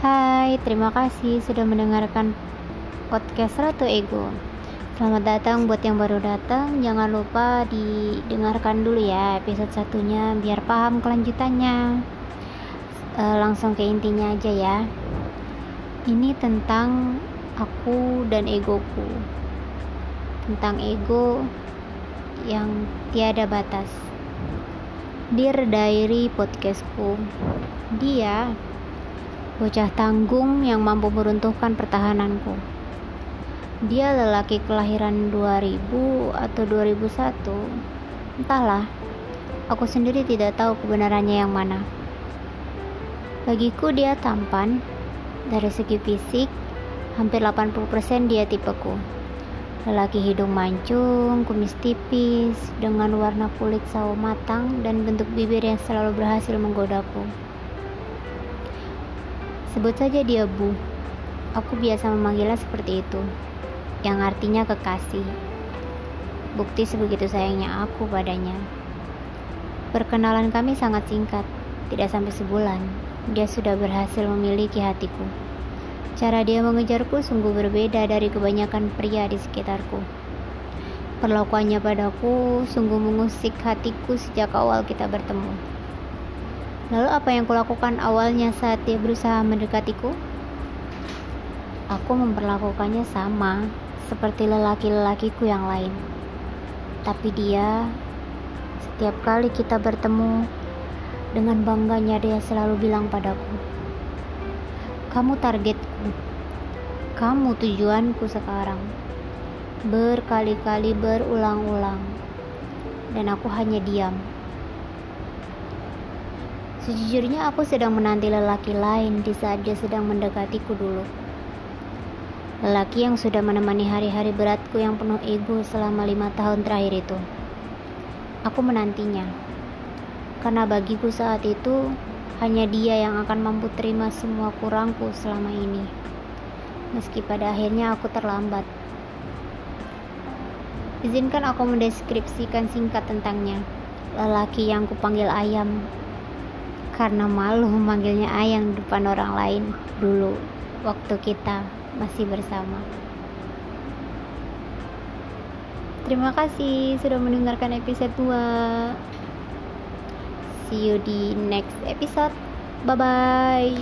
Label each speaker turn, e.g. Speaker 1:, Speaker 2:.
Speaker 1: Hai, terima kasih sudah mendengarkan podcast Ratu Ego. Selamat datang buat yang baru datang. Jangan lupa didengarkan dulu ya episode satunya biar paham kelanjutannya. E, langsung ke intinya aja ya. Ini tentang aku dan egoku. Tentang ego yang tiada batas. Dear Diary podcastku. Dia bocah tanggung yang mampu meruntuhkan pertahananku. Dia lelaki kelahiran 2000 atau 2001. Entahlah, aku sendiri tidak tahu kebenarannya yang mana. Bagiku dia tampan, dari segi fisik, hampir 80% dia tipeku. Lelaki hidung mancung, kumis tipis, dengan warna kulit sawo matang dan bentuk bibir yang selalu berhasil menggodaku. Sebut saja dia Bu. Aku biasa memanggilnya seperti itu, yang artinya kekasih. Bukti sebegitu sayangnya aku padanya. Perkenalan kami sangat singkat, tidak sampai sebulan. Dia sudah berhasil memiliki hatiku. Cara dia mengejarku sungguh berbeda dari kebanyakan pria di sekitarku. Perlakuannya padaku sungguh mengusik hatiku sejak awal kita bertemu. Lalu apa yang kulakukan awalnya saat dia berusaha mendekatiku? Aku memperlakukannya sama seperti lelaki-lelakiku yang lain. Tapi dia setiap kali kita bertemu dengan bangganya dia selalu bilang padaku, "Kamu targetku. Kamu tujuanku sekarang." Berkali-kali berulang-ulang. Dan aku hanya diam. Sejujurnya aku sedang menanti lelaki lain di saat dia sedang mendekatiku dulu. Lelaki yang sudah menemani hari-hari beratku yang penuh ego selama lima tahun terakhir itu. Aku menantinya. Karena bagiku saat itu hanya dia yang akan mampu terima semua kurangku selama ini. Meski pada akhirnya aku terlambat. Izinkan aku mendeskripsikan singkat tentangnya. Lelaki yang kupanggil ayam karena malu memanggilnya ayang depan orang lain dulu waktu kita masih bersama. Terima kasih sudah mendengarkan episode 2. See you di next episode. Bye bye.